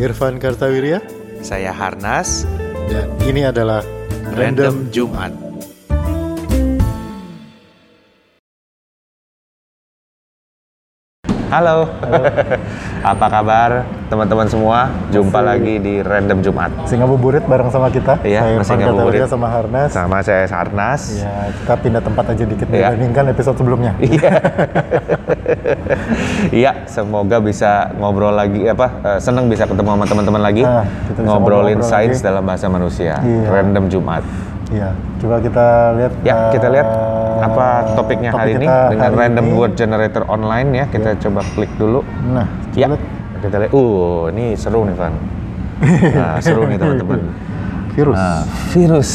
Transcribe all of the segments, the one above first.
Irfan Kartawirya Saya Harnas, dan ini adalah Random Jumat. Halo, apa kabar teman-teman semua? Jumpa lagi di Random Jumat. Singa Buburit bareng sama kita. Iya, Saya masih Irfan ngabuburit. Kartawirya sama Harnas. Sama saya Harnas. Ya, kita pindah tempat aja dikit Iya. dibandingkan episode sebelumnya. Iya. Iya, semoga bisa ngobrol lagi apa eh, seneng bisa ketemu sama teman-teman lagi. Ah, bisa ngobrolin ngobrol sains lagi. dalam bahasa manusia. Iya. Random Jumat. Iya, coba kita lihat. Ya, kita lihat eh, apa topiknya hari topik ini kita dengan hari random ini. word generator online ya. Kita coba klik dulu. Nah, Ya, lihat. kita lihat. Uh, ini seru nih, Van. Nah, seru nih teman-teman. virus. Nah, virus.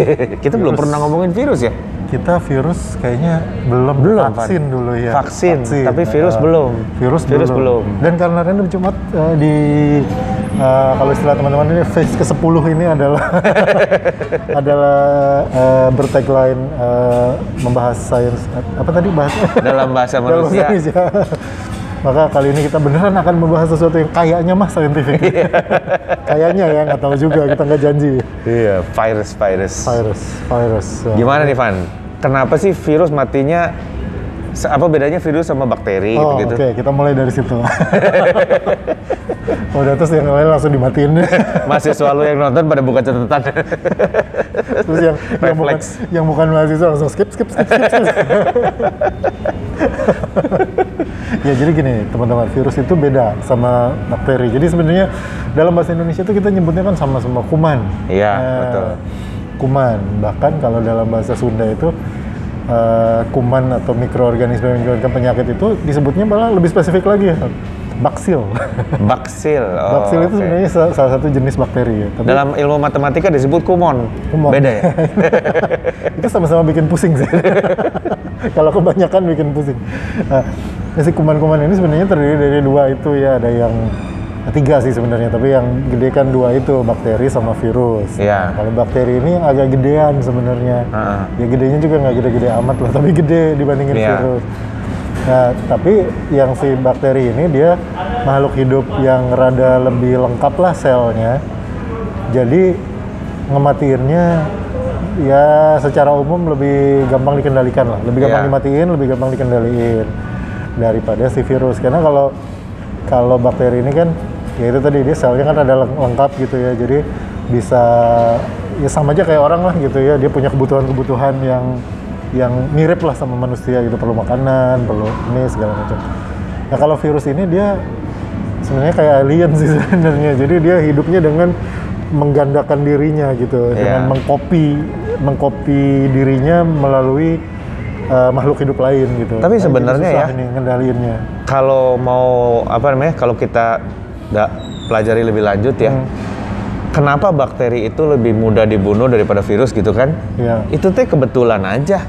kita belum Virus. pernah ngomongin virus ya. Kita virus kayaknya belum Belum, vaksin Van. dulu ya. Vaksin, tapi virus Eh, belum. Virus, Virus belum. Dan karena random Jumat eh, di eh, kalau istilah teman-teman ini phase ke-10 ini adalah adalah eh, bertagline eh, membahas sains apa tadi bahas Dalam bahasa Dalam manusia. Indonesia. Maka kali ini kita beneran akan membahas sesuatu yang kayaknya mah saintifik. Iya. kayaknya ya, nggak tahu juga, kita nggak janji. Iya, virus, virus. Virus, virus. ya. Gimana nih, Van? Kenapa sih virus matinya apa bedanya virus sama bakteri Oh, gitu-gitu? oke, kita mulai dari situ. Udah terus yang lain langsung dimatiin. Mahasiswa lu yang nonton pada buka catatan. terus yang yang bukan, yang bukan mahasiswa langsung skip, skip, skip, skip. skip. ya jadi gini teman-teman, virus itu beda sama bakteri. Jadi sebenarnya dalam bahasa Indonesia itu kita nyebutnya kan sama-sama kuman. Iya, Nah, betul. Kuman. Bahkan kalau dalam bahasa Sunda itu eh, kuman atau mikroorganisme yang menyebabkan penyakit itu disebutnya malah lebih spesifik lagi ya, baksil. Baksil. Oh, baksil itu oke. sebenarnya sa- salah satu jenis bakteri ya. Tapi dalam ilmu matematika disebut kumon. Kumon. Beda ya? itu sama-sama bikin pusing sih. Kalau kebanyakan bikin pusing. Nah, si kuman-kuman ini sebenarnya terdiri dari dua itu ya, ada yang tiga sih sebenarnya, tapi yang gede kan dua itu bakteri sama virus. Iya. Nah, kalau bakteri ini agak gedean sebenarnya. Heeh. Ya gedenya juga nggak gede-gede amat lah, tapi gede dibandingin Iya. virus. Nah, tapi yang si bakteri ini dia makhluk hidup yang rada lebih lengkap lah selnya. Jadi ngematiinnya ya secara umum lebih gampang dikendalikan lah, lebih gampang Iya. dimatiin, lebih gampang dikendaliin daripada si virus. Karena kalau kalau bakteri ini kan ya itu tadi dia selnya kan ada leng- lengkap gitu ya, jadi bisa ya sama aja kayak orang lah gitu ya, dia punya kebutuhan-kebutuhan yang yang mirip lah sama manusia gitu, perlu makanan, perlu ini segala macam. Nah kalau virus ini dia sebenarnya kayak alien sih sebenarnya. Jadi dia hidupnya dengan menggandakan dirinya gitu, Iya. dengan mengcopy mengcopy dirinya melalui uh, makhluk hidup lain gitu. Tapi Nah, sebenarnya susah ya- ngendaliinnya. Kalau mau apa namanya? Kalau kita pelajari lebih lanjut ya. Hmm. Kenapa bakteri itu lebih mudah dibunuh daripada virus gitu kan? Iya. Itu teh kebetulan aja.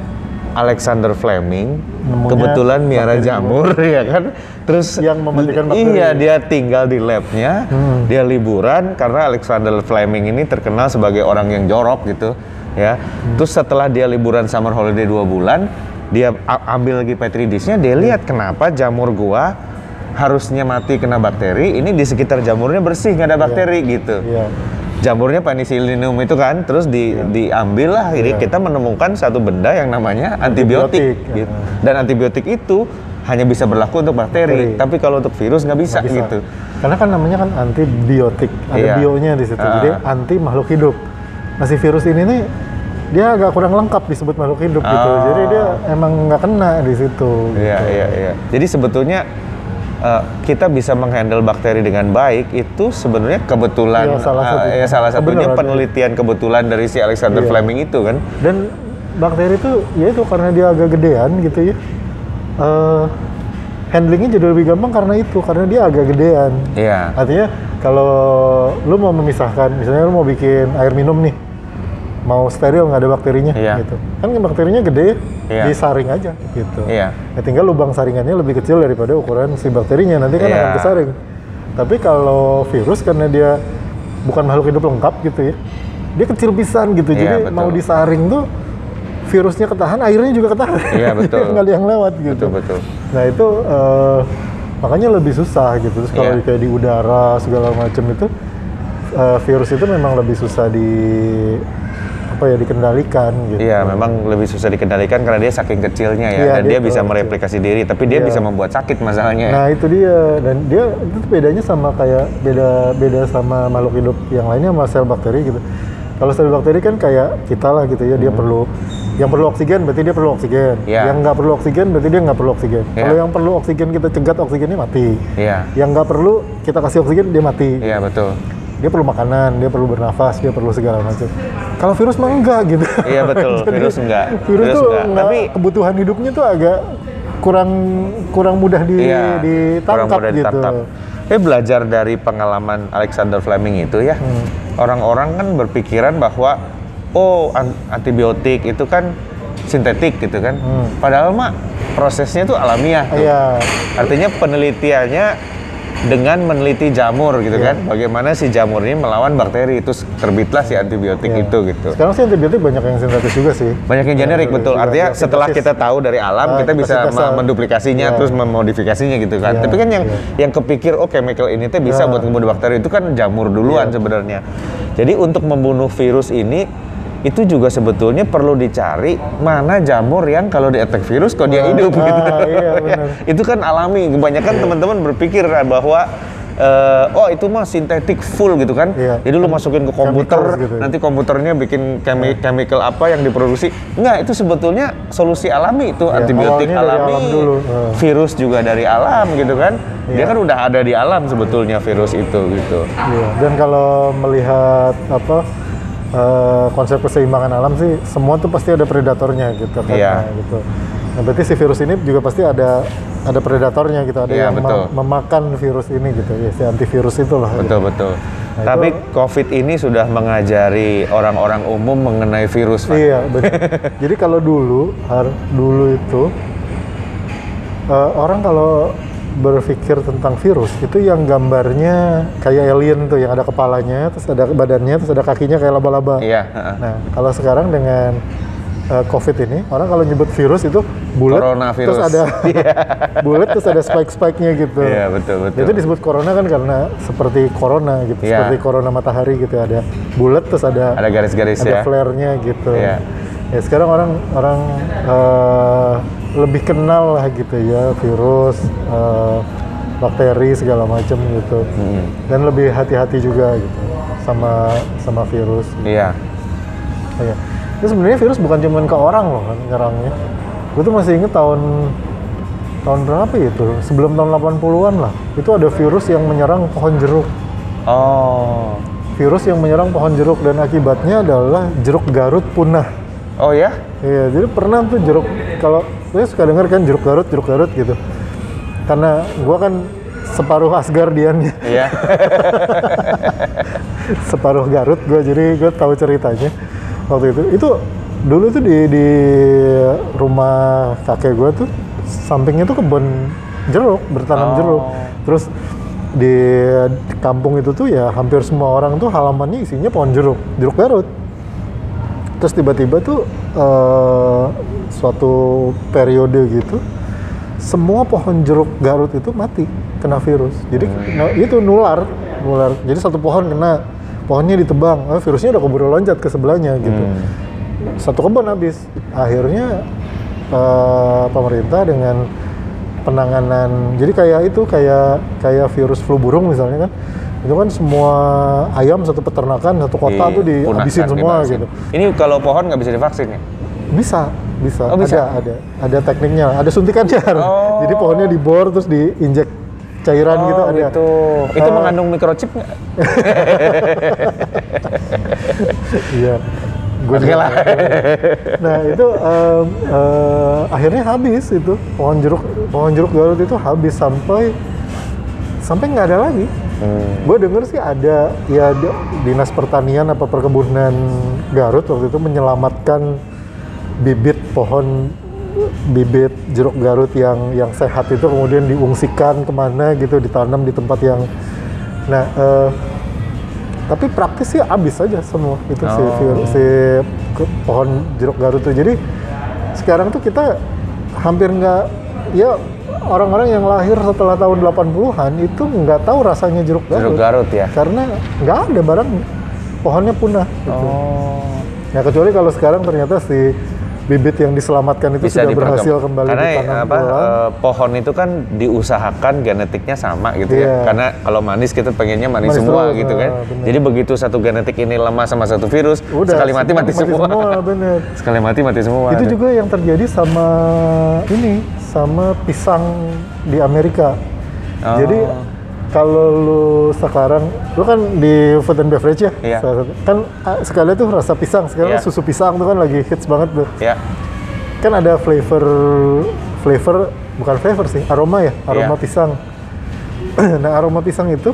Alexander Fleming Nemunya kebetulan miara jamur ya kan terus Yang mematikan bakteri. iya dia tinggal di labnya Hmm. dia liburan karena Alexander Fleming ini terkenal sebagai orang yang jorok gitu ya Hmm. terus setelah dia liburan summer holiday dua bulan dia ambil lagi petri disknya dia Hmm. lihat kenapa jamur gua harusnya mati kena bakteri ini di sekitar jamurnya bersih nggak ada bakteri gitu Iya. jamurnya penicillinum itu kan terus di, diambil lah jadi Iya. kita menemukan satu benda yang namanya antibiotik, Antibiotik, gitu. ya. dan antibiotik itu hanya bisa berlaku untuk bakteri, Bakteri. tapi kalau untuk virus nggak bisa, bisa. gitu Karena kan namanya kan antibiotik, ada Iya. bionya di situ. Ah. Jadi anti makhluk hidup. Nah si virus ini nih dia agak kurang lengkap disebut makhluk hidup gitu. Ah. Jadi dia emang nggak kena di situ. iya gitu. iya iya jadi sebetulnya eh, kita bisa menghandle bakteri dengan baik itu sebenarnya kebetulan Iya, salah eh, satu. ya salah satunya Bener, ada. penelitian kebetulan dari si Alexander Iya. Fleming itu kan Dan bakteri itu ya itu karena dia agak gedean gitu ya. eh handlingnya jadi lebih gampang karena itu karena dia agak gedean. iya Artinya kalau lu mau memisahkan, misalnya lu mau bikin air minum nih, mau steril nggak ada bakterinya, Iya. gitu. Kan bakterinya gede, Iya. disaring aja, gitu. Iya. Ya, tinggal lubang saringannya lebih kecil daripada ukuran si bakterinya, nanti kan Iya. akan kesaring. Tapi kalau virus karena dia bukan makhluk hidup lengkap gitu ya, dia kecil pisan gitu, Iya, jadi betul. mau disaring tuh virusnya ketahan, airnya juga ketahan. Iya, betul. Nggak ada yang lewat gitu. betul betul Nah itu eh, makanya lebih susah gitu terus kalau Iya. kayak di udara segala macam itu eh, virus itu memang lebih susah di apa ya dikendalikan gitu Iya, memang lebih susah dikendalikan karena dia saking kecilnya ya, Iya, dan dia dia bisa kecil. mereplikasi diri, tapi dia Iya. bisa membuat sakit masalahnya. Nah itu dia dan dia itu bedanya sama kayak beda beda sama makhluk hidup yang lainnya sama sel bakteri gitu. Kalau sel bakteri kan kayak kita lah gitu ya dia perlu yang perlu oksigen berarti dia perlu oksigen. Hmm. Iya. Yang nggak perlu oksigen berarti dia nggak perlu oksigen. Iya. Kalau yang perlu oksigen kita cegat oksigennya mati. Iya, Yang nggak perlu kita kasih oksigen dia mati. iya betul. Dia perlu makanan, dia perlu bernafas, dia perlu segala macam. Kalau virus mah enggak gitu. Iya betul, Jadi, virus enggak. Virus, Virus tuh enggak. enggak, Tapi- kebutuhan hidupnya tuh agak kurang kurang mudah di, Iya, kurang ditangkap mudah gitu. ditangkap. Tapi belajar dari pengalaman Alexander Fleming itu ya, Hmm. orang-orang kan berpikiran bahwa oh an- antibiotik itu kan sintetik gitu kan. Hmm. Padahal mah prosesnya itu alamiah. tuh. Iya, Artinya penelitiannya dengan meneliti jamur gitu Iya. kan, bagaimana si jamur ini melawan bakteri itu terbitlah si antibiotik iya. itu gitu. Sekarang sih antibiotik banyak yang sintetis juga sih. Banyak yang generik Iya, betul. iya, Artinya iya, setelah kita tahu dari alam, Ah, kita kita bisa me- menduplikasinya Iya. terus memodifikasinya gitu kan. Iya, Tapi kan yang iya. yang kepikir oh chemical ini teh bisa Iya. buat membunuh bakteri itu kan jamur duluan Iya. sebenarnya. Jadi untuk membunuh virus ini itu juga sebetulnya perlu dicari mana jamur yang kalau di-attack virus kok dia Ah, hidup ah, gitu. iya, benar. itu kan alami. Kebanyakan teman-teman berpikir bahwa eh, oh itu mah sintetik full gitu kan. Iya. Jadi lu masukin ke komputer, Chemicals gitu nanti komputernya bikin chemi- chemical apa yang diproduksi. Enggak, itu sebetulnya solusi alami itu Iya, antibiotik alami. alam dulu. Eh. Virus juga dari alam gitu kan. Dia Iya. kan udah ada di alam sebetulnya virus itu gitu. Iya. Dan kalau melihat apa eh, konsep keseimbangan alam sih, semua tuh pasti ada predatornya gitu kan. Iya. Nah, gitu. Nah, berarti si virus ini juga pasti ada ada predatornya gitu, ada Iya, yang betul. mem- memakan virus ini gitu, ya si antivirus itu lah. Betul betul. Nah, Tapi itu- COVID ini sudah mengajari orang-orang umum mengenai virus. Iya, betul. Jadi kalau dulu, har- dulu itu eh, orang kalau berpikir tentang virus itu yang gambarnya kayak alien tuh yang ada kepalanya, terus ada badannya, terus ada kakinya kayak laba-laba. Iya. Nah, kalau sekarang dengan eh, COVID ini, orang kalau nyebut virus itu bulat, Coronavirus. terus ada bulat, terus ada spike-spike-nya gitu. Iya betul betul. Itu disebut corona kan karena seperti corona gitu, Iya. seperti corona matahari gitu ada bulat terus ada Ada garis-garis ada ya. flare-nya gitu. Iya. Ya sekarang orang orang eh, lebih kenal lah gitu ya virus, eh, bakteri segala macam gitu. Mm-mm. Dan lebih hati-hati juga gitu sama sama virus. Iya. Iya. Itu sebenarnya virus bukan cuma ke orang loh kan nyerangnya. Gue tuh masih inget tahun tahun berapa ya itu? Sebelum tahun 80-an lah. Itu ada virus yang menyerang pohon jeruk. Oh. Virus yang menyerang pohon jeruk dan akibatnya adalah jeruk Garut punah. Oh ya? Iya, jadi pernah tuh jeruk kalau saya suka denger kan jeruk Garut, jeruk Garut gitu. Karena gua kan separuh Asgardiannya, Iya. separuh Garut gua jadi gue tahu ceritanya waktu itu. Itu dulu tuh di di rumah kakek gua tuh sampingnya tuh kebun jeruk, bertanam Oh. jeruk. Terus di kampung itu tuh ya hampir semua orang tuh halamannya isinya pohon jeruk, jeruk Garut. Terus tiba-tiba tuh eh, suatu periode gitu, semua pohon jeruk Garut itu mati kena virus. Jadi no- itu nular, nular. Jadi satu pohon kena, pohonnya ditebang, eh, virusnya udah keburu loncat ke sebelahnya gitu. Hmm. Satu kebun habis. Akhirnya eh, pemerintah dengan penanganan, jadi kayak itu kayak kayak virus flu burung misalnya kan, itu kan semua ayam satu peternakan satu kota tuh Dipunahkan, dihabisin semua gitu. Ini kalau pohon nggak bisa divaksin ya? Bisa, bisa. Oh, bisa? Ada, ada, ada tekniknya, ada suntikannya. Oh. Jadi pohonnya dibor terus diinjek cairan gitu ada. gitu. Itu Eh, mengandung microchip nggak? Iya. Oke juga lah. Nah itu em, eh, akhirnya habis itu pohon jeruk pohon jeruk Garut itu habis sampai sampai nggak ada lagi. Hmm. Gue denger sih ada ya di- dinas pertanian apa perkebunan Garut waktu itu menyelamatkan bibit pohon bibit jeruk Garut yang yang sehat itu kemudian diungsikan ke mana gitu ditanam di tempat yang nah eh, tapi praktis sih habis saja semua itu si, Oh. si ke- pohon jeruk Garut itu jadi sekarang tuh kita hampir nggak ya orang-orang yang lahir setelah tahun 80-an itu nggak tahu rasanya jeruk Garut. Jeruk Garut ya. Karena nggak ada barang pohonnya punah. Gitu. Oh. Nah kecuali kalau sekarang ternyata si bibit yang diselamatkan itu Bisa sudah berhasil kembali Karena ditanam apa eh, pohon itu kan diusahakan genetiknya sama gitu ya. Iya. Karena kalau manis kita pengennya manis, Manis semua gitu kan. ah, bener. Jadi begitu satu genetik ini lemah sama satu virus, Udah, sekali mati mati, semua. bener. sekali mati mati semua. Itu juga yang terjadi sama ini, sama pisang di Amerika. Oh. Jadi kalau lu sekarang, lu kan di food and beverage ya, Iya. salah satu- kan ah, sekali tuh rasa pisang, sekarang Iya. susu pisang tuh kan lagi hits banget tuh. Ya. Kan ada flavor, flavor bukan flavor sih, aroma ya, aroma Iya. pisang. nah aroma pisang itu,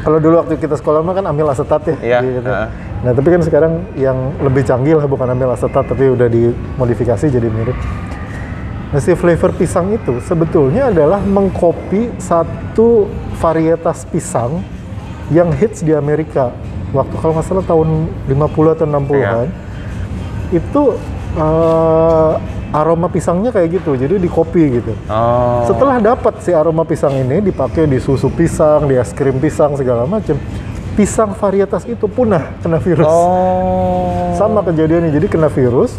kalau dulu waktu kita sekolah mah kan amil asetat ya. Iya, gitu. heeh. Nah tapi kan sekarang yang lebih canggih lah bukan amil asetat tapi udah dimodifikasi jadi mirip. Nah si flavor pisang itu sebetulnya adalah mengcopy satu varietas pisang yang hits di Amerika. Waktu kalau nggak salah tahun 50 atau 60-an. Iya. Itu eh, aroma pisangnya kayak gitu, jadi di copy gitu. Oh. Setelah dapat si aroma pisang ini dipakai di susu pisang, di es krim pisang segala macam, pisang varietas itu punah kena virus. Oh. Sama kejadiannya, jadi kena virus.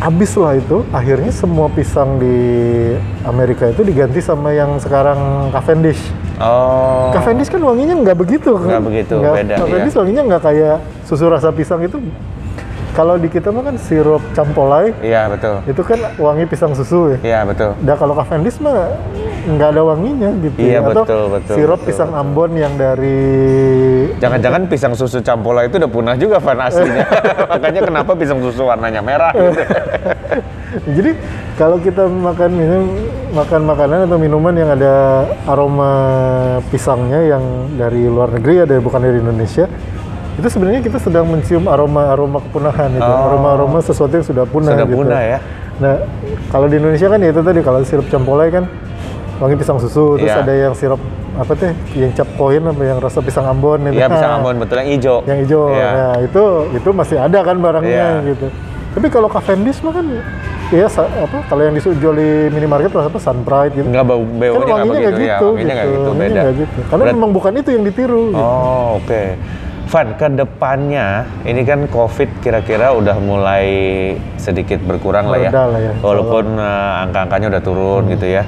Habis lah itu, akhirnya semua pisang di Amerika itu diganti sama yang sekarang Cavendish. Oh. Cavendish kan wanginya nggak begitu kan? Nggak begitu, beda, Cavendish iya. wanginya nggak kayak susu rasa pisang itu. Kalau di kita mah kan sirup campolai, Iya betul. itu kan wangi pisang susu ya. Iya betul. Nah kalau Cavendish mah nggak ada wanginya gitu. Iya, ya. Atau betul, betul, sirup betul, pisang betul. Ambon yang dari Jangan-jangan pisang susu campola itu udah punah juga Van aslinya. Makanya kenapa pisang susu warnanya merah gitu. Jadi kalau kita makan minum makan makanan atau minuman yang ada aroma pisangnya yang dari luar negeri ada bukan dari Indonesia, itu sebenarnya kita sedang mencium aroma-aroma kepunahan itu, Oh. aroma-aroma sesuatu yang sudah punah Sudah gitu. punah ya. Nah, kalau di Indonesia kan ya itu tadi kalau sirup campolai kan wangi pisang susu, terus Iya. ada yang sirup apa teh, yang cap koin apa yang rasa pisang Ambon itu. Iya pisang Ambon betul yang hijau. yang hijau. Iya. Nah, itu itu masih ada kan barangnya Iya. gitu. Tapi kalau Cavendish mah kan ya sa- apa kalau yang dijual di minimarket rasa apa Sun Pride gitu. Enggak bau kan baunya nggak wanginya begitu nggak ya, gitu, wanginya nggak gitu, Wanginya beda. nggak gitu. Karena Berat- memang bukan itu yang ditiru. gitu. Oh, oke. Van, ke depannya ini kan COVID kira-kira udah mulai sedikit berkurang lah ya. Lah ya, Walaupun eh, angka-angkanya udah turun gitu ya.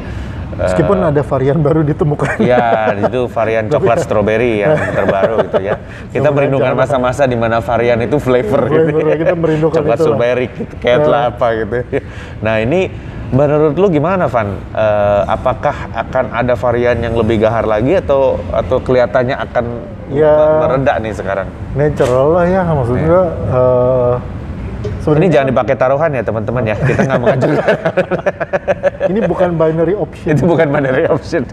Meskipun ada varian baru ditemukan. Ya, itu varian coklat strawberry yang terbaru gitu ya. Kita merindukan masa-masa di mana varian itu flavor gitu. Flavor, ya. kita merindukan coklat strawberry, KitKat lah apa gitu. Nah, ini menurut lu gimana, Van? Eh, apakah akan ada varian yang lebih gahar lagi atau atau kelihatannya akan Ya. meredak nih sekarang? Natural lah ya maksudnya. Iya. Ini jangan dipakai taruhan ya, teman-teman ya. Kita nggak mengajukan. ini bukan binary option. itu bukan binary option.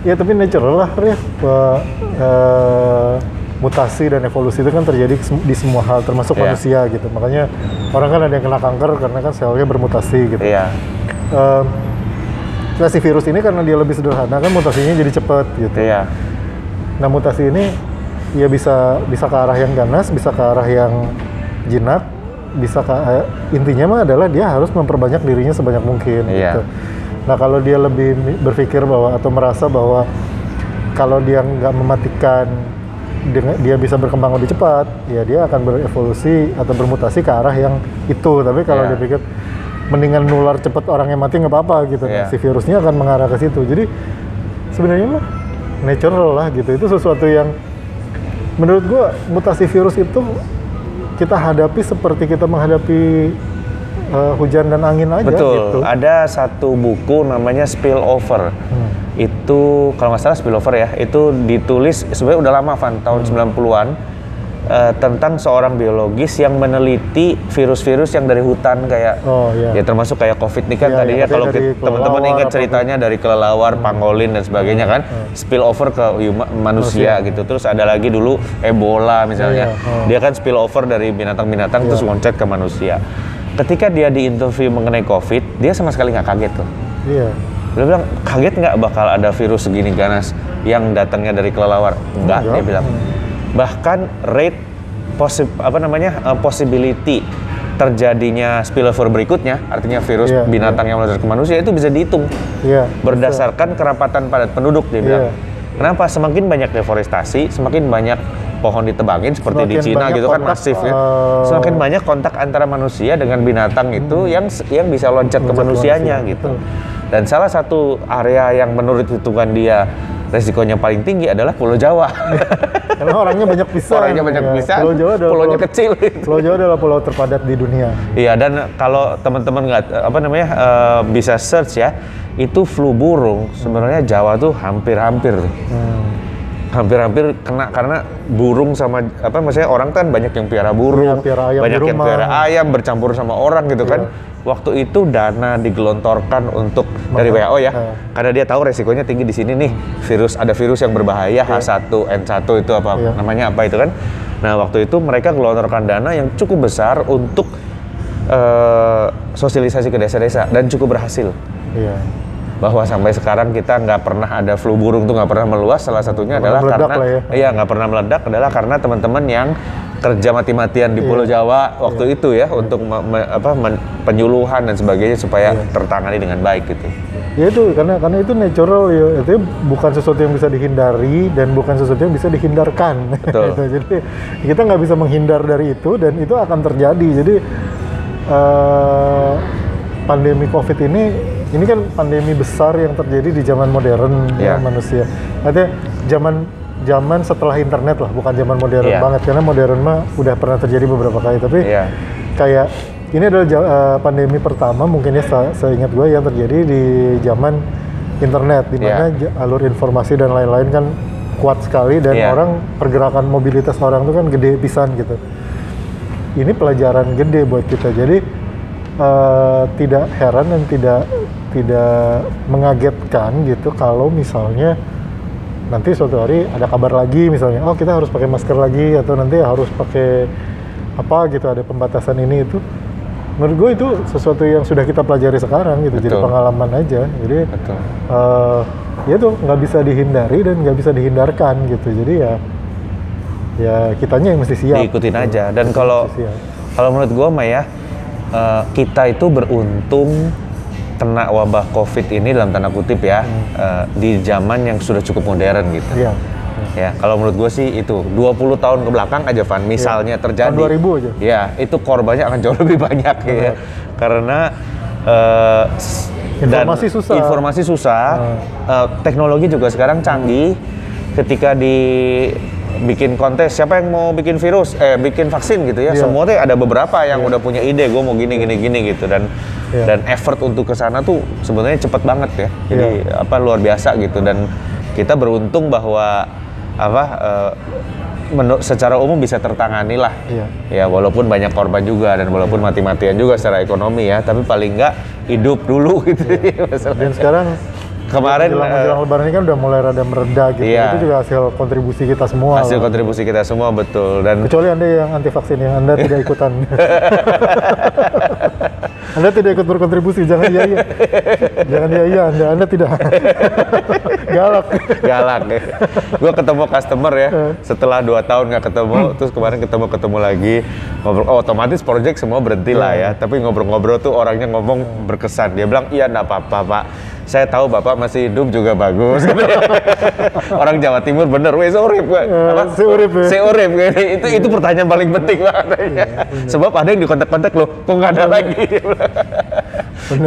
Ya tapi natural lah ya. Eh, mutasi dan evolusi itu kan terjadi di semua hal termasuk Iya. manusia gitu. Makanya orang kan ada yang kena kanker karena kan selnya bermutasi gitu. Iya. Eh, nah si virus ini karena dia lebih sederhana kan mutasinya jadi cepat gitu. Iya. Nah mutasi ini ya bisa bisa ke arah yang ganas, bisa ke arah yang jinak, bisa ke eh, intinya mah adalah dia harus memperbanyak dirinya sebanyak mungkin. Iya. Gitu. Nah kalau dia lebih berpikir bahwa atau merasa bahwa kalau dia nggak mematikan dengan dia bisa berkembang lebih cepat, ya dia akan berevolusi atau bermutasi ke arah yang itu. Tapi kalau Iya. dia pikir mendingan nular cepat orang yang mati nggak apa-apa gitu, Nah, Iya. si virusnya akan mengarah ke situ. Jadi sebenarnya mah natural lah gitu. Itu sesuatu yang menurut gua mutasi virus itu kita hadapi seperti kita menghadapi eh, hujan dan angin aja Betul. gitu. Ada satu buku namanya Spillover. Hmm. Itu kalau nggak salah Spillover ya, itu ditulis sebenarnya udah lama Van, tahun Hmm. 90-an eh, tentang seorang biologis yang meneliti virus-virus yang dari hutan kayak Oh, iya. ya termasuk kayak COVID nih kan Iya, tadi iya, ya kalau teman-teman ingat ceritanya dari kelelawar, pangolin dan sebagainya kan, spillover ke huma- manusia gitu. Terus ada lagi dulu Ebola misalnya. Iya, oh. Dia kan spillover dari binatang-binatang terus loncat ke manusia. Ketika dia diinterview mengenai COVID, dia sama sekali nggak kaget tuh. Iya. Dia bilang kaget nggak bakal ada virus segini ganas yang datangnya dari kelelawar? Enggak, Enggak. dia bilang. Bahkan rate posib apa namanya uh, possibility terjadinya spillover berikutnya, artinya virus Iya, binatang yang menular ke manusia itu bisa dihitung Iya. berdasarkan kerapatan padat penduduk dia bilang. Iya. Kenapa? Semakin banyak deforestasi, semakin banyak pohon ditebangin seperti di Semakin Cina banyak gitu kan kontak, masif ya. eh, Semakin banyak kontak antara manusia dengan binatang itu yang yang bisa loncat ke Loncat ke manusianya manusia, gitu. betul. Dan salah satu area yang menurut hitungan dia resikonya paling tinggi adalah Pulau Jawa. Karena orangnya banyak pisan. Orangnya banyak Ya, pisan, Pulau Jawa adalah pulaunya pulau- kecil. Pulau Jawa adalah pulau terpadat di dunia. Iya dan kalau teman-teman nggak apa namanya eh, bisa search ya itu flu burung sebenarnya Jawa tuh hampir-hampir tuh. Hmm. hampir-hampir kena karena burung sama apa maksudnya orang kan banyak yang piara burung, Iya, piara ayam banyak yang. Iya. piara ayam bercampur sama orang gitu kan. Waktu itu dana digelontorkan untuk dari WHO ya, Iya. karena dia tahu resikonya tinggi di sini nih virus ada virus yang berbahaya H1N1 itu apa Iya. namanya apa itu kan. Nah waktu itu mereka gelontorkan dana yang cukup besar untuk eh, sosialisasi ke desa-desa dan cukup berhasil Iya. Bahwa sampai sekarang kita nggak pernah ada flu burung tuh nggak pernah meluas salah satunya Nggak adalah karena ya. iya nggak pernah meledak adalah karena teman-teman yang kerja mati-matian di Pulau Iya. Jawa waktu itu ya untuk me- me- apa men- penyuluhan dan sebagainya supaya Iya. tertangani dengan baik gitu. Ya itu karena karena itu natural ya, itu bukan sesuatu yang bisa dihindari dan bukan sesuatu yang bisa dihindarkan. Betul. Jadi kita nggak bisa menghindar dari itu dan itu akan terjadi. Jadi eh, pandemi COVID ini ini kan pandemi besar yang terjadi di zaman modern ya, Iya. manusia. Artinya zaman zaman setelah internet lah, bukan zaman modern Iya. banget karena modern mah udah pernah terjadi beberapa kali tapi Iya. kayak ini adalah eh, pandemi pertama mungkin ya se- seingat gue yang terjadi di zaman internet di mana ja- alur informasi dan lain-lain kan kuat sekali dan Iya. orang pergerakan mobilitas orang itu kan gede pisan gitu. Ini pelajaran gede buat kita. Jadi eh, tidak heran dan tidak tidak mengagetkan gitu kalau misalnya nanti suatu hari ada kabar lagi misalnya oh kita harus pakai masker lagi atau nanti harus pakai apa gitu ada pembatasan ini itu menurut gue itu sesuatu yang sudah kita pelajari sekarang gitu jadi Betul. pengalaman aja jadi Betul. eh ya itu nggak bisa dihindari dan nggak bisa dihindarkan gitu jadi ya ya kitanya yang mesti siap Diikutin gitu. aja dan kalau kalau menurut gua mah ya eh, kita itu beruntung kena wabah COVID ini dalam tanda kutip ya eh, di zaman yang sudah cukup modern gitu. Iya. Ya, kalau menurut gue sih itu 20 tahun ke belakang aja Van, misalnya terjadi. Tahun 2000 aja. Ya, itu korbannya akan jauh lebih banyak ya. Karena eh, s- Informasi susah. Informasi susah. Eh, teknologi juga sekarang canggih. Ketika di bikin kontes, siapa yang mau bikin virus, eh bikin vaksin gitu ya. Iya. Semua tuh ada beberapa yang udah punya ide, gue mau gini gini gini gitu dan Iya. dan effort untuk ke sana tuh sebenarnya cepet banget ya. Jadi Iya. apa luar biasa gitu dan kita beruntung bahwa apa eh, menu- secara umum bisa tertangani lah. Iya. Ya walaupun banyak korban juga dan walaupun mati-matian juga secara ekonomi ya, tapi paling nggak hidup dulu gitu ya masalahnya. dan sekarang Kemarin, menjelang, eh, menjelang lebaran ini kan udah mulai rada mereda gitu Iya. itu juga hasil kontribusi kita semua hasil lah. kontribusi kita semua betul dan Kecuali Anda yang anti vaksin, yang Anda tidak ikutan. anda tidak ikut berkontribusi, jangan iya iya. jangan iya iya, Anda, anda tidak. Galak. galak ya. Gue ketemu customer ya setelah dua tahun nggak ketemu, terus kemarin ketemu ketemu lagi ngobrol. Oh, otomatis project semua berhenti lah ya. Tapi ngobrol-ngobrol tuh orangnya ngomong berkesan. Dia bilang iya nggak apa-apa pak. Saya tahu bapak masih hidup juga bagus. Orang Jawa Timur bener, wes urip gue. Apa? seurip ya. Seurip itu itu pertanyaan paling penting banget. Sebab ada yang di kontak-kontak loh, kok nggak ada lagi. Dia bilang.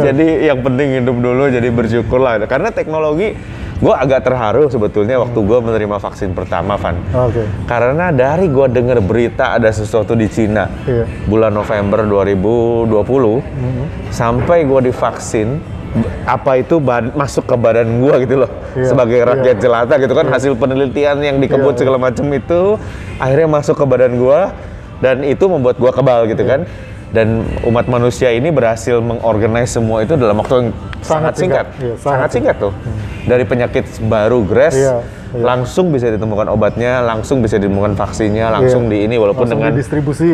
jadi yang penting hidup dulu, jadi bersyukur lah. Karena teknologi, gue agak terharu sebetulnya waktu gue menerima vaksin pertama, Van. Oke. Karena dari gue denger berita ada sesuatu di Cina Iya. bulan November 2020 sampai gue divaksin apa itu ba- masuk ke badan gue gitu loh Iya, sebagai iya. rakyat jelata gitu kan hasil penelitian yang di kebun Iya, segala macam itu akhirnya masuk ke badan gue dan itu membuat gue kebal gitu Iya. kan dan umat manusia ini berhasil mengorganize semua itu dalam waktu yang sangat, Sangat singkat, singkat, iya, sangat, sangat singkat tuh dari penyakit baru GRAS Iya, iya. langsung bisa ditemukan obatnya langsung bisa ditemukan vaksinnya langsung Iya. di ini walaupun Langsung dengan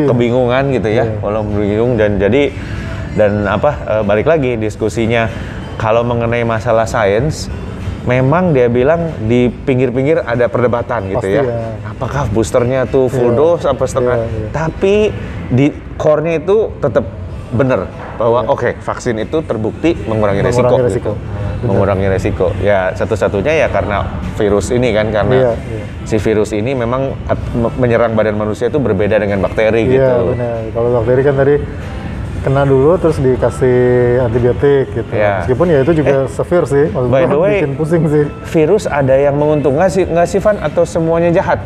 kebingungan gitu ya, Iya. walaupun bingung dan jadi dan apa eh, balik lagi diskusinya kalau mengenai masalah sains memang dia bilang di pinggir-pinggir ada perdebatan gitu Pasti ya. ya. Apakah boosternya tuh full Iya. dose apa setengah? Iya, iya. Tapi di core-nya itu tetap benar bahwa oke vaksin itu terbukti mengurangi, resiko, Mengurangi resiko. gitu. Benar. mengurangi resiko. Ya satu-satunya ya karena virus ini kan karena Iya, iya. si virus ini memang menyerang badan manusia itu berbeda dengan bakteri Iya gitu. benar. Kalau bakteri kan tadi kena dulu terus dikasih antibiotik gitu. Iya. Meskipun ya itu juga severe sih. Maksud By the way- bikin pusing sih. Virus ada yang menguntungkan sih nggak sih Van atau semuanya jahat?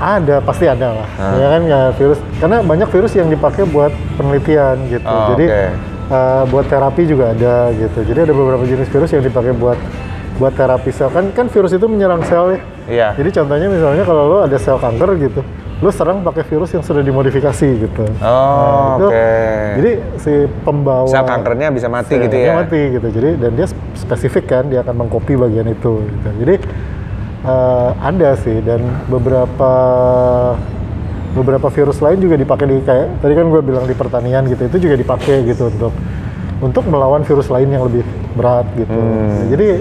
Ada, pasti ada lah. Ah. Ya kan ya virus, karena banyak virus yang dipakai buat penelitian gitu. Oh, Jadi oke. eh, buat terapi juga ada gitu. Jadi ada beberapa jenis virus yang dipakai buat buat terapi sel. Kan kan virus itu menyerang sel ya. Iya. Jadi contohnya misalnya kalau lo ada sel kanker gitu, lo serang pakai virus yang sudah dimodifikasi gitu. Oh, itu- oke. Jadi si pembawa Sel kankernya bisa mati gitu ya? mati gitu. Jadi dan dia spesifik kan dia akan mengcopy bagian itu. Gitu. Jadi eh, ada sih dan beberapa beberapa virus lain juga dipakai di kayak tadi kan gue bilang di pertanian gitu itu juga dipakai gitu untuk untuk melawan virus lain yang lebih berat gitu. Hmm. Jadi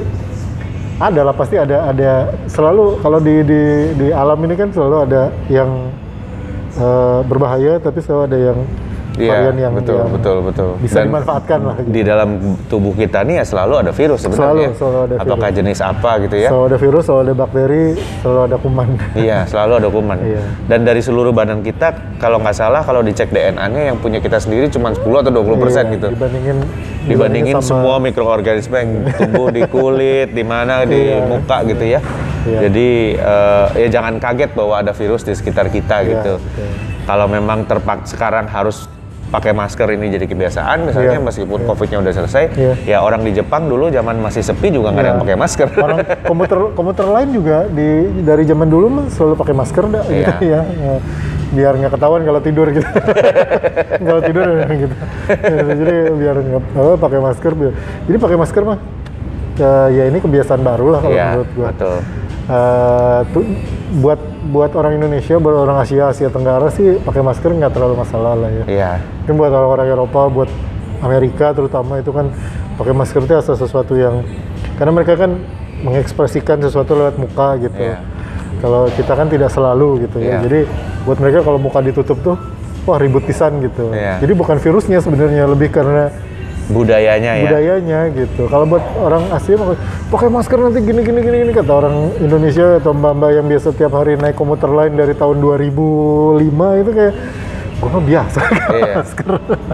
ada lah pasti ada ada. Selalu kalau di di di alam ini kan selalu ada yang eh, berbahaya tapi selalu ada yang Iya, varian yang betul, yang betul, betul. bisa Dan dimanfaatkan lah gitu. Di dalam tubuh kita nih ya selalu ada virus sebenarnya. Selalu, selalu ada Apakah jenis apa gitu ya? Selalu ada virus, selalu ada bakteri, selalu ada kuman. Iya, selalu ada kuman. Iya. Dan dari seluruh badan kita, kalau nggak salah, kalau dicek DNA-nya yang punya kita sendiri cuma 10 atau 20 persen Iya, gitu. Dibandingin Dibandingin sama- semua mikroorganisme yang tumbuh di kulit, di mana, di Iya. muka gitu ya. Iya. Jadi eh, ya jangan kaget bahwa ada virus di sekitar kita Iya, gitu. betul. Kalau memang terpaksa sekarang harus pakai masker ini jadi kebiasaan, misalnya Iya, meskipun iya. COVID-nya udah selesai, Iya. ya orang di Jepang dulu zaman masih sepi juga nggak ada yang Iya. pakai masker. Orang komuter komuter lain juga di dari zaman dulu mah selalu pakai masker dah gitu Iya. ya. Ya, Biar nggak ketahuan kalau tidur gitu. kalau tidur gitu. Ya, jadi biar nggak apa, pakai masker. biar- Jadi pakai masker mah ya, ya ini kebiasaan baru lah kalau Iya, menurut gua. betul. Tuh, buat buat orang Indonesia, buat orang Asia, Asia Tenggara sih pakai masker nggak terlalu masalah lah ya. Iya. Mungkin buat orang-orang Eropa, buat Amerika terutama itu kan pakai masker itu asa sesuatu yang karena mereka kan mengekspresikan sesuatu lewat muka gitu. Iya. Kalau kita kan tidak selalu gitu Iya. ya. Jadi buat mereka kalau muka ditutup tuh wah ribut pisan gitu. Iya. Jadi bukan virusnya sebenarnya lebih karena Budayanya ya. budayanya gitu. Kalau buat orang Asia mah, pakai masker nanti gini gini gini gini kata orang Indonesia atau mbak-mbak yang biasa tiap hari naik komuter lain dari tahun 2005 itu kayak gue mah biasa Iya. masker.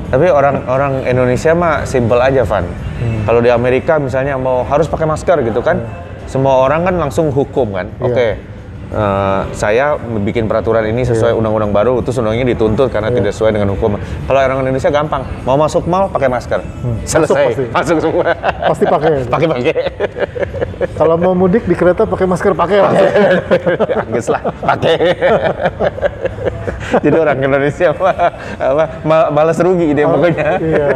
Tapi orang-orang Indonesia mah simple aja, Van. Hmm. Kalau di Amerika misalnya mau harus pakai masker gitu kan, semua orang kan langsung hukum kan. Iya. Oke, eh, saya bikin peraturan ini sesuai Iya. undang-undang baru, terus undangnya dituntut karena tidak sesuai dengan hukum. Kalau orang Indonesia gampang, mau masuk mall pakai masker, selesai, Hmm. pasti. masuk semua. Pasti pakai. pakai pakai. Kalau mau mudik di kereta pakai masker pakai lah. Angus lah, pakai. Jadi orang Indonesia mah apa, ma- malas rugi dia pokoknya. iya.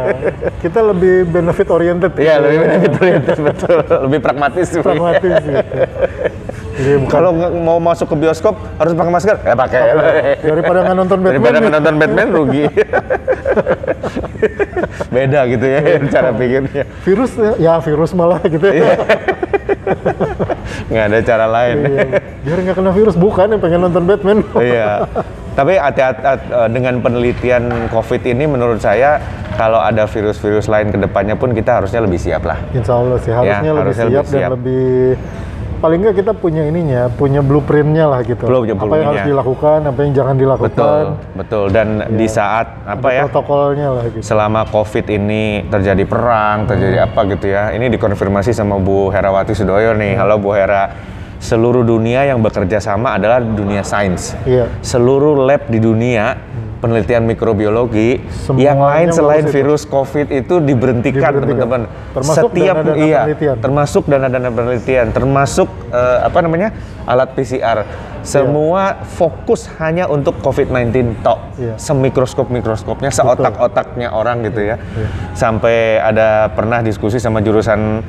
Kita lebih benefit oriented. Iya, gitu. lebih benefit oriented, betul. Lebih pragmatis. pragmatis gitu. Jadi bukan Kalau mau masuk ke bioskop harus pakai masker, ya pakai. daripada nggak nonton Batman. Daripada nih. menonton Batman rugi. Beda gitu ya cara pikirnya. virus ya, ya virus malah gitu ya. Iya. Nggak ada cara lain. Iya. Biar nggak kena virus bukan yang pengen nonton Batman. Iya. Tapi hati-hati eh, dengan penelitian COVID ini menurut saya kalau ada virus-virus lain ke depannya pun kita harusnya lebih siap lah. Insya Allah sih harusnya lebih Ya, harusnya siap lebih dan siap. lebih paling nggak kita punya ininya, punya blueprintnya lah gitu. Belum, punya apa yang harus dilakukan, apa yang jangan dilakukan. Betul, betul. Dan di saat apa ya? Protokolnya lah gitu. selama COVID ini terjadi perang, terjadi apa gitu ya. Ini dikonfirmasi sama Bu Herawati Sudoyo nih. Halo Bu Hera. Seluruh dunia yang bekerja sama adalah dunia sains. Iya. Seluruh lab di dunia penelitian mikrobiologi Semuanya yang lain selain itu. virus COVID itu diberhentikan, Diberhentikan. teman-teman. Setiap dana-dana iya, penelitian. termasuk dana-dana penelitian, termasuk eh, apa namanya? alat PCR. Semua fokus hanya untuk COVID-19 tok. Iya. Semikroskop-mikroskopnya, seotak-otaknya orang gitu ya. Sampai ada pernah diskusi sama jurusan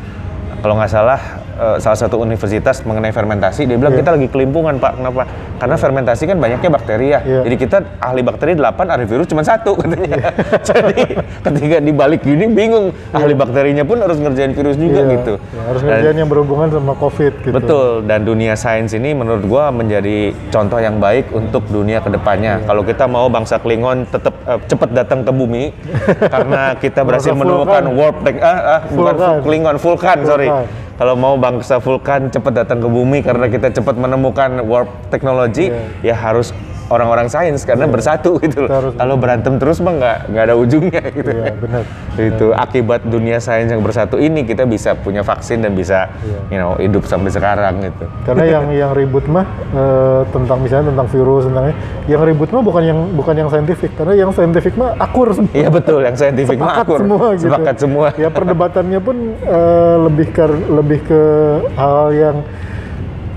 kalau nggak salah eh, salah satu universitas mengenai fermentasi dia bilang Iya. kita lagi kelimpungan pak kenapa karena fermentasi kan banyaknya bakteri ya Iya. jadi kita ahli bakteri 8 ahli virus cuma satu katanya jadi ketika dibalik gini bingung ahli bakterinya pun harus ngerjain virus juga Iya, gitu ya, harus Dan- ngerjain yang berhubungan sama COVID gitu. Betul, dan dunia sains ini menurut gua menjadi contoh yang baik untuk dunia ke depannya. Iya. Kalau kita mau bangsa Klingon tetap eh, cepat datang ke bumi, karena kita berhasil menemukan warp tech, ah, ah, bukan Vulkan. Klingon, Vulkan, sorry. Kalau mau bangsa Vulkan cepat datang ke bumi karena kita cepat menemukan warp teknologi, Iya. ya harus orang-orang sains karena bersatu gitu. loh. Kalau berantem terus mah nggak nggak ada ujungnya gitu. Iya, benar. Itu akibat dunia sains yang bersatu ini kita bisa punya vaksin dan bisa Iya. you know hidup sampai sekarang gitu. Karena yang yang ribut mah eh, tentang misalnya tentang virus tentang yang ribut mah bukan yang bukan yang saintifik karena yang saintifik mah akur semua. Iya betul, yang saintifik mah akur. semua gitu. Sepakat semua. Ya perdebatannya pun eh, lebih ke lebih ke hal yang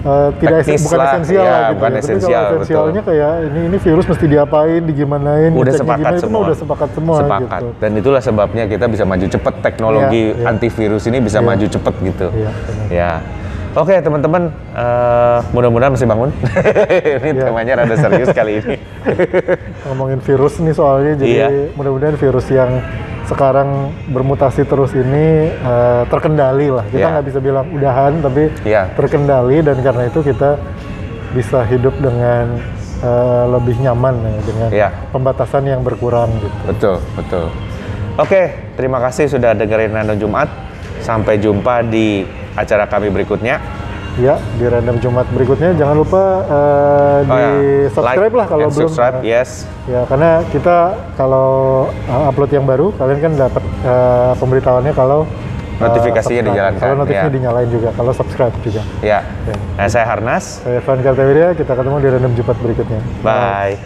eh, tidak Teknis bukan lah, esensial iya, lah gitu. bukan ya. Tapi esensial, kalau esensialnya kayak ini ini virus mesti diapain, digimanain, Udah sepakat gimana, itu semua. mah udah sepakat semua Sepakat. gitu. Dan itulah sebabnya kita bisa maju cepet teknologi Iya, iya. antivirus ini bisa Iya. maju cepet gitu. Benar. Ya. Oke teman-teman, eh, mudah-mudahan masih bangun. ini Iya. temanya rada serius kali ini. ngomongin virus nih soalnya jadi Iya. mudah-mudahan virus yang sekarang bermutasi terus ini eh, terkendali lah kita Iya. nggak bisa bilang udahan tapi Iya. terkendali dan karena itu kita bisa hidup dengan eh, lebih nyaman ya dengan Iya. pembatasan yang berkurang gitu betul, betul. Oke, terima kasih sudah dengerin Random Jumat. Sampai jumpa di acara kami berikutnya. ya di random Jumat berikutnya jangan lupa eh, Oh di ya, subscribe like lah kalau belum subscribe, eh, yes. Ya, karena kita kalau uh, upload yang baru, kalian kan dapat uh, pemberitahuannya kalau uh, Notifikasinya subscribe. dijalankan, Kalau notifikasinya ya. dinyalain juga, kalau subscribe juga. Ya. Nah, saya Harnas. Saya Evan Kartawirya, kita ketemu di random Jumat berikutnya. Bye.